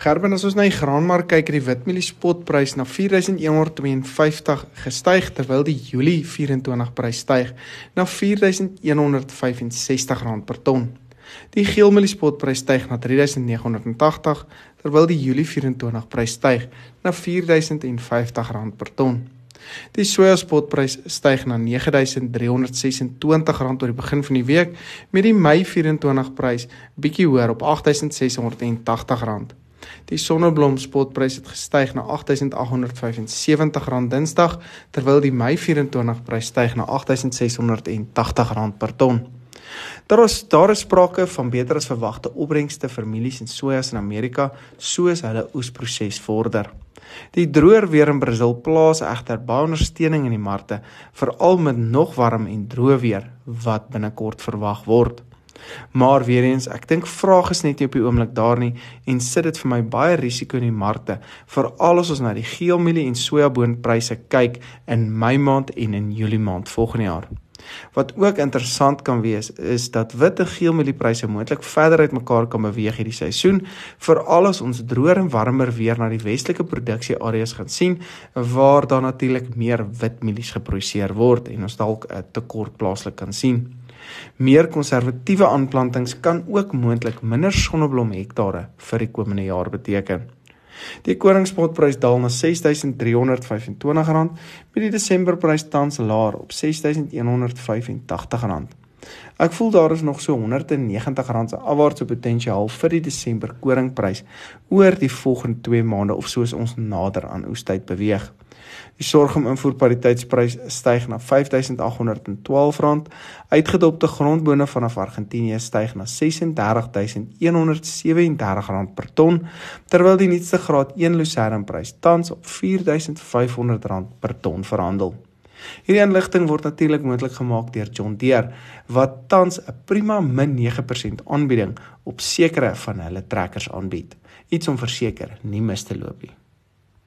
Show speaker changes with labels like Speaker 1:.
Speaker 1: Gerben as ons na die graanmark kyk, het die witmielie spotprys na 4152 gestyg terwyl die Julie 24 prys styg na 4165 rand per ton. Die geelmielie spotprys styg na 3980 terwyl die Julie 24 prys styg na 4050 rand per ton. Die sojaspotprys styg na R9326 oor die begin van die week met die Mei 24 prys bietjie hoër op R8680. Die sonneblom spotprys het gestyg na R8875 Dinsdag terwyl die Mei 24 prys styg na R8680 per ton. Daar is daar is sprake van beter as verwagte opbrengste vir mielies en sojas in Amerika soos hulle oesproses vorder. Die droër weer in Brasil plaas egter baie ondersteuning in die markte, veral met nog warm en droë weer wat binnekort verwag word. Maar weer eens, ek dink vraag is net nie op die oomblik daar nie en sit dit vir my baie risiko in die markte, veral as ons na die geelmielie en sojaboonpryse kyk in Mei maand en in Julie maand volgende jaar. Wat ook interessant kan wees is dat wit en geel mieliepryse moontlik verder uitmekaar kan beweeg hierdie seisoen, veral as ons droër en warmer weer na die westelike produksieareas gaan sien waar daar natuurlik meer wit mielies geproduseer word en ons dalk 'n tekort plaaslik kan sien. Meer konservatiewe aanplantings kan ook moontlik minder sonneblom hektare vir die komende jaar beteken. Die koringspotprys daal na R6325 met die Desemberprys tans laer op R6185. Ek voel daar is nog so R190 se afwaartse potensiaal vir die Desember koringprys oor die volgende 2 maande of soos ons nader aan oestyd beweeg. Die sorghum invoerpariteitsprys styg na R5812. Uitgedopte grondbone vanaf Argentinië styg na R36137 per ton, terwyl die nuutste graad 1 lucernprys tans op R4500 per ton verhandel. Hierdie inligting word natuurlik moontlik gemaak deur John Deere wat tans 'n prima min 9% aanbieding op sekere van hulle trekkers aanbied. Iets om verseker nie mis te loop nie.